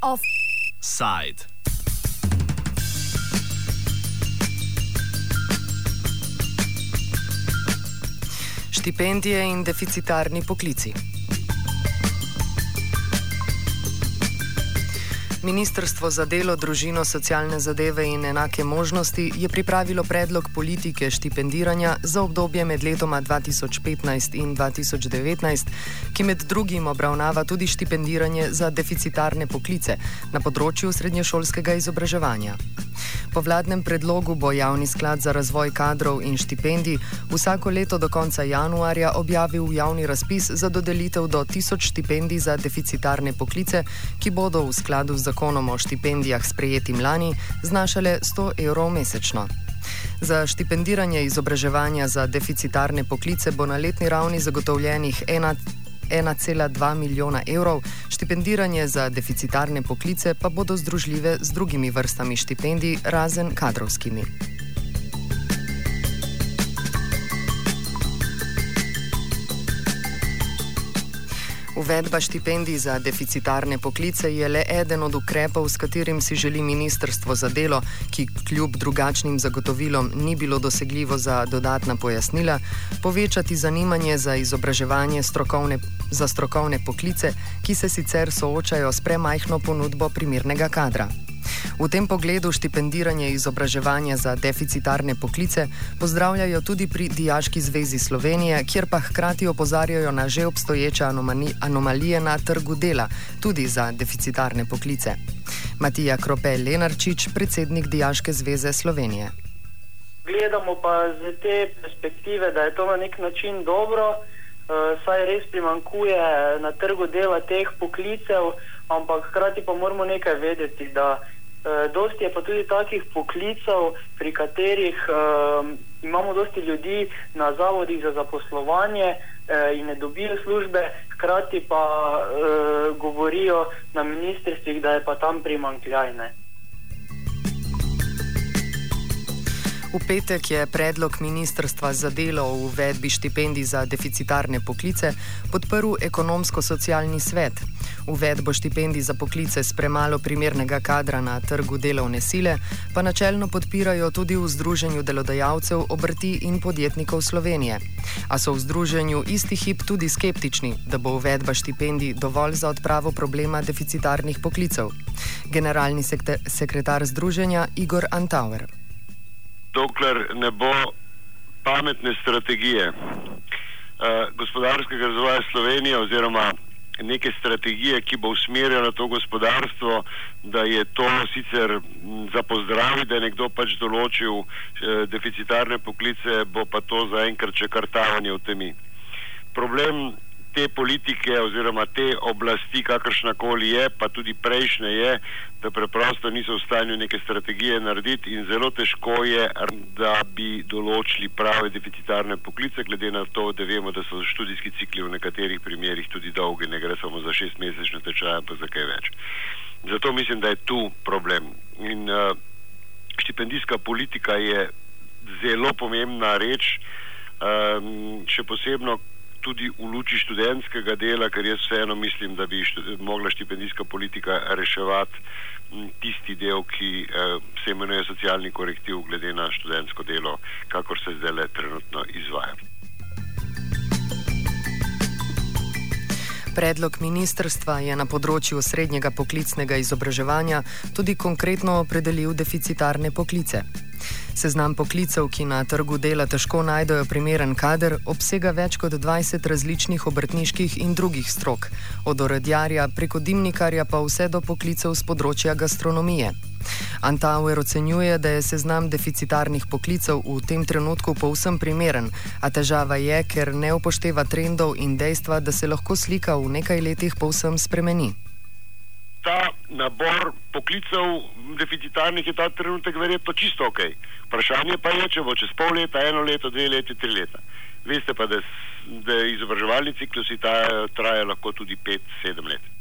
Offside. Štipendije in deficitarni poklici. Ministrstvo za delo, družino, socialne zadeve in enake možnosti je pripravilo predlog politike štipendiranja za obdobje med letoma 2015 in 2019, ki med drugim obravnava tudi štipendiranje za deficitarne poklice na področju srednješolskega izobraževanja. Po vladnem predlogu bo Javni sklad za razvoj kadrov in štipendij vsako leto do konca januarja objavil javni razpis za dodelitev do 1000 štipendij za deficitarne poklice, ki bodo v skladu z zakonom o štipendijah sprejetim lani znašale 100 evrov mesečno. Za štipendiranje izobraževanja za deficitarne poklice bo na letni ravni zagotovljenih 1,2 milijona evrov, štipendiranje za deficitarne poklice pa bodo združljive z drugimi vrstami štipendij, razen kadrovskimi. Uvedba štipendij za deficitarne poklice je le eden od ukrepov, s katerim si želi Ministrstvo za delo, ki kljub drugačnim zagotovilom ni bilo dosegljivo za dodatna pojasnila, povečati zanimanje za izobraževanje strokovne, za strokovne poklice, ki se sicer soočajo s premajhno ponudbo primernega kadra. V tem pogledu štipendiranje izobraževanja za deficitarne poklice pozdravljajo tudi pri Dijaški zvezi Slovenije, kjer pa hkrati opozarjajo na že obstoječe anomalije na trgu dela, tudi za deficitarne poklice. Matija Kropel Lenarčič, predsednik Dijaške zveze Slovenije. Gledamo pa z te perspektive, da je to na nek način dobro, uh, saj res primankuje na trgu dela teh poklicev, ampak hkrati pa moramo nekaj vedeti, da Eh, dosti je pa tudi takih poklicev, pri katerih uh, imamo dosti ljudi na zavodih za zaposlovanje uh, in ne dobijo službe, hkrati pa uh, govorijo na ministrstvih, da je pa tam primankljajne. V petek je predlog Ministrstva za delo o uvedbi štipendij za deficitarne poklice podprl ekonomsko-socialni svet. Uvedbo štipendij za poklice s premalo primernega kadra na trgu delovne sile pa načelno podpirajo tudi v Združenju delodajalcev, obrti in podjetnikov Slovenije. A so v Združenju isti hip tudi skeptični, da bo uvedba štipendij dovolj za odpravo problema deficitarnih poklicev. Generalni sekretar Združenja Igor Antauer dokler ne bo pametne strategije uh, gospodarskega razvoja Slovenije oziroma neke strategije, ki bo usmerjala to gospodarstvo, da je to sicer za pozdravi, da je nekdo pač določil uh, deficitarne poklice, bo pa to zaenkrat še kartavanje v temi. Problem te politike oziroma te oblasti, kakršna koli je, pa tudi prejšnje je, da preprosto niso v stanju neke strategije narediti in zelo težko je, da bi določili prave deficitarne poklice, glede na to, da vemo, da so študijski cikli v nekaterih primerjih tudi dolgi, ne gre samo za šest mesečne tečaje, pa za kaj več. Zato mislim, da je tu problem. In uh, štipendijska politika je zelo pomembna reč, um, še posebno, tudi v luči študentskega dela, ker jaz vseeno mislim, da bi štud, mogla štipendijska politika reševati tisti del, ki eh, se imenuje socialni korektiv glede na študentsko delo, kakor se zdaj le trenutno izvaja. Predlog ministrstva je na področju srednjega poklicnega izobraževanja tudi konkretno opredelil deficitarne poklice. Seznam poklicev, ki na trgu dela težko najdejo primeren kader, obsega več kot 20 različnih obrtniških in drugih strok, od orodjarja preko dimnikarja pa vse do poklicev z področja gastronomije. Antauer ocenjuje, da je seznam deficitarnih poklicev v tem trenutku povsem primeren, a težava je, ker ne upošteva trendov in dejstva, da se lahko slika v nekaj letih povsem spremeni ta nabor poklicev deficitarnih je ta trenutek verjetno čisto ok. Vprašanje pa je, če bo čez pol leta, eno leto, dve leti, tri leta. Veste pa, da, da izobraževalni ciklusi trajajo lahko tudi pet, sedem let.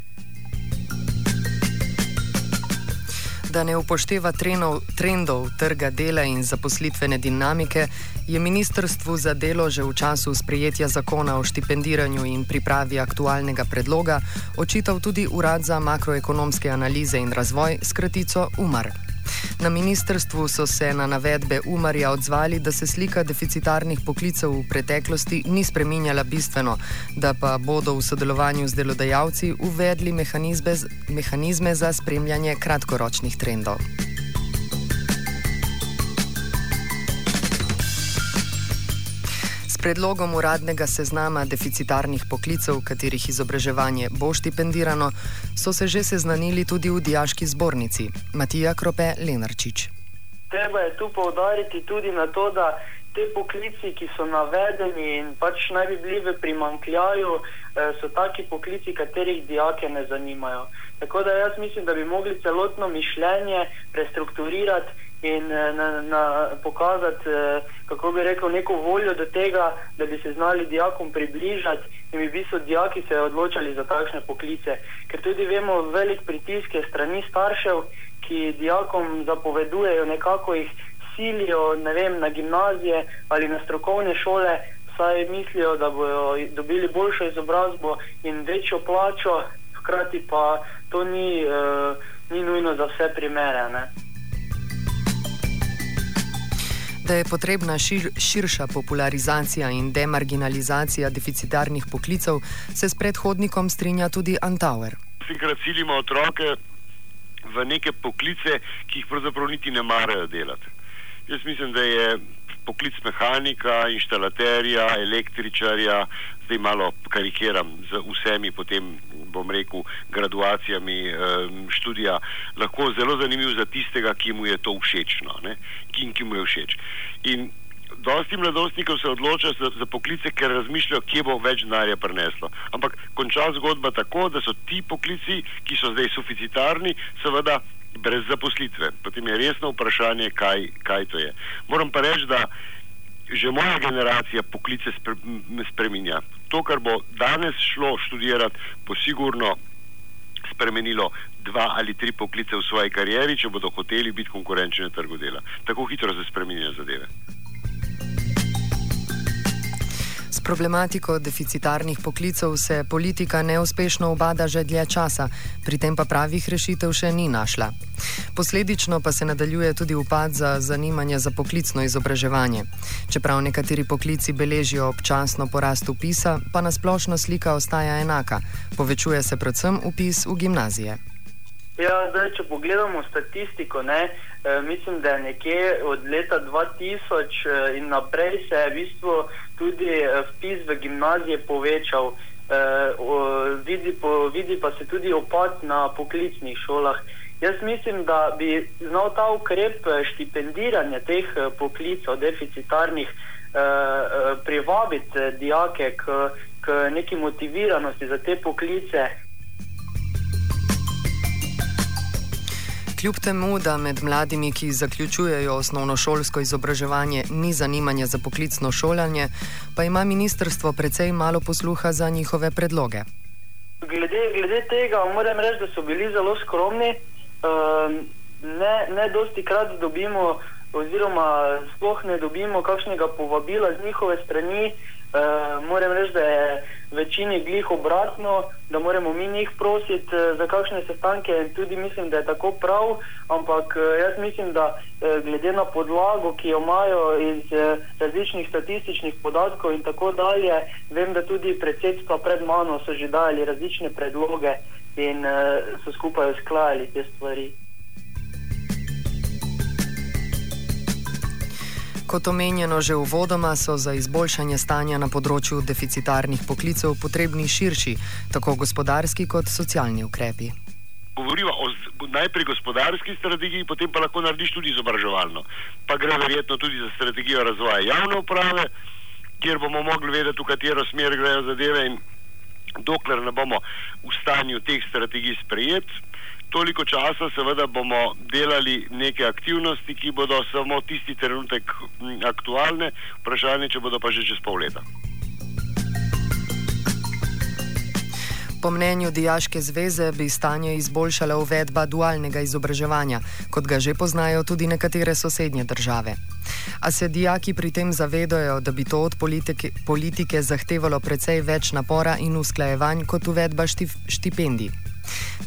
Da ne upošteva trenov, trendov trga dela in zaposlitvene dinamike, je Ministrstvu za delo že v času sprejetja zakona o štipendiranju in pripravi aktualnega predloga očital tudi Urad za makroekonomske analize in razvoj, skratico UMAR. Na ministrstvu so se na navedbe Umarja odzvali, da se slika deficitarnih poklicev v preteklosti ni spreminjala bistveno, da pa bodo v sodelovanju z delodajalci uvedli mehanizme, mehanizme za spremljanje kratkoročnih trendov. Predlogom uradnega seznama deficitarnih poklicev, katerih izobraževanje bo štipendirano, so se že seznanili tudi v Dijaški zbornici. Matija Krope Lenarčič. Treba je tu povdariti tudi na to, da te poklici, ki so navedeni in pač naj bi bili v primankljaju, eh, so taki poklici, katerih dijake ne zanimajo. Tako da jaz mislim, da bi mogli celotno mišljenje prestrukturirati in eh, na, na, pokazati, eh, kako bi rekel, neko voljo do tega, da bi se znali dijakom približati in bi v bistvu dijaki se odločali za takšne poklice. Ker tudi vemo, velik pritisk je strani staršev, ki dijakom zapovedujejo, nekako jih silijo vem, na gimnazije ali na strokovne šole, saj mislijo, da bodo dobili boljšo izobrazbo in večjo plačo, hkrati pa to ni, uh, ni nujno za vse primere. Ne? Da je potrebna šir, širša popularizacija in demarginalizacija deficitarnih poklicev, se s predhodnikom strinja tudi Antauer. Vsekrat silimo otroke v neke poklice, ki jih pravzaprav niti ne marajo delati. Jaz mislim, da je poklic mehanika, inštalaterja, električarja, zdaj malo karikiram z vsemi potem bom rekel, graduacijami študija, lahko zelo zanimiv za tistega, ki mu je to všečno, ne? ki, ki mu je všeč. In dosti mladostnikov se odloča za, za poklice, ker razmišljajo, kje bo več denarja prineslo. Ampak konča zgodba tako, da so ti poklici, ki so zdaj suficitarni, seveda brez zaposlitve. Potem je resno vprašanje, kaj, kaj to je. Moram pa reči, da že moja generacija poklice spreminja. To, kar bo danes šlo študirati, bo sigurno spremenilo dva ali tri poklice v svoji karieri, če bodo hoteli biti konkurenčni na trgu dela. Tako hitro se spreminjajo zadeve. Problematiko deficitarnih poklicev se politika neuspešno obada že dlje časa, pri tem pa pravih rešitev še ni našla. Posledično pa se nadaljuje tudi upad za zanimanje za poklicno izobraževanje. Čeprav nekateri poklici beležijo občasno porast upisa, pa nasplošno slika ostaja enaka. Povečuje se predvsem upis v gimnazije. Ja, zdaj, če pogledamo statistiko, ne, eh, mislim, da je nekje od leta 2000 eh, in naprej se je v bistvu tudi eh, vpis v gimnazije povečal. Vidi, po, vidi pa se tudi opad na poklicnih šolah. Jaz mislim, da bi znal ta ukrep štipendiranja teh poklicov, deficitarnih, privabiti dijake k, k neki motiviranosti za te poklice. Kljub temu, da med mladimi, ki zaključujejo osnovnošolsko izobraževanje, ni zanimanja za poklicno šolanje, pa ima ministrstvo precej malo posluha za njihove predloge. Glede, glede tega moram reči, da so bili zelo skromni. Uh, ne, ne dosti krat dobimo, oziroma sploh ne dobimo kakšnega povabila z njihove strani. Uh, moram reči, da je večini glih obratno, da moramo mi njih prositi uh, za kakšne sestanke in tudi mislim, da je tako prav, ampak uh, jaz mislim, da uh, glede na podlago, ki jo imajo iz različnih statističnih podatkov in tako dalje, vem, da tudi predsedstva pred mano so že dali različne predloge in so skupaj usklajali te stvari. Kot omenjeno že v vodoma, so za izboljšanje stanja na področju deficitarnih poklicev potrebni širši, tako gospodarski kot socialni ukrepi. Govorimo o najprej gospodarski strategiji, potem pa lahko narediš tudi izobraževalno. Pa gre verjetno tudi za strategijo razvoja javne uprave, kjer bomo mogli vedeti, v katero smer grejo zadeve in dokler ne bomo v stanju teh strategij sprejeti toliko časa, seveda bomo delali neke aktivnosti, ki bodo samo tisti trenutek aktualne, vprašanje, če bodo pa že čez pol leta. Po mnenju Dijaške zveze bi stanje izboljšala uvedba dualnega izobraževanja, kot ga že poznajo tudi nekatere sosednje države. A se dijaki pri tem zavedajo, da bi to od politike, politike zahtevalo precej več napora in usklajevanj kot uvedba štipendij.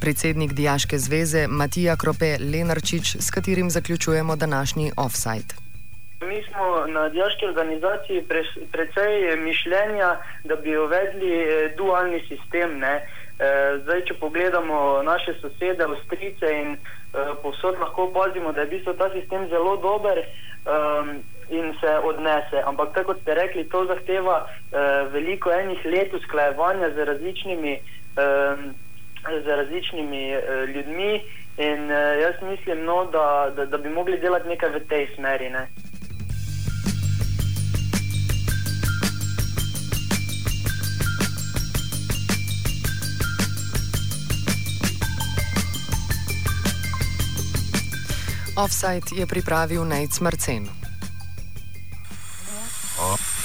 Predsednik Dijaške zveze Matija Krope Lenarčič, s katerim zaključujemo današnji offside. Mi smo na diaški organizaciji pre, precej mišljenja, da bi uvedli eh, dualni sistem. Eh, zdaj, če pogledamo naše sosede, Avstrice in eh, povsod lahko opazimo, da je bil ta sistem zelo dober um, in se odnese. Ampak, tako ste rekli, to zahteva uh, veliko enih let usklajevanja z različnimi, um, z različnimi uh, ljudmi. In uh, jaz mislim, no, da, da, da bi mogli delati nekaj v tej smeri. Ne? Offside je pripravil Nec Marcen. Offside.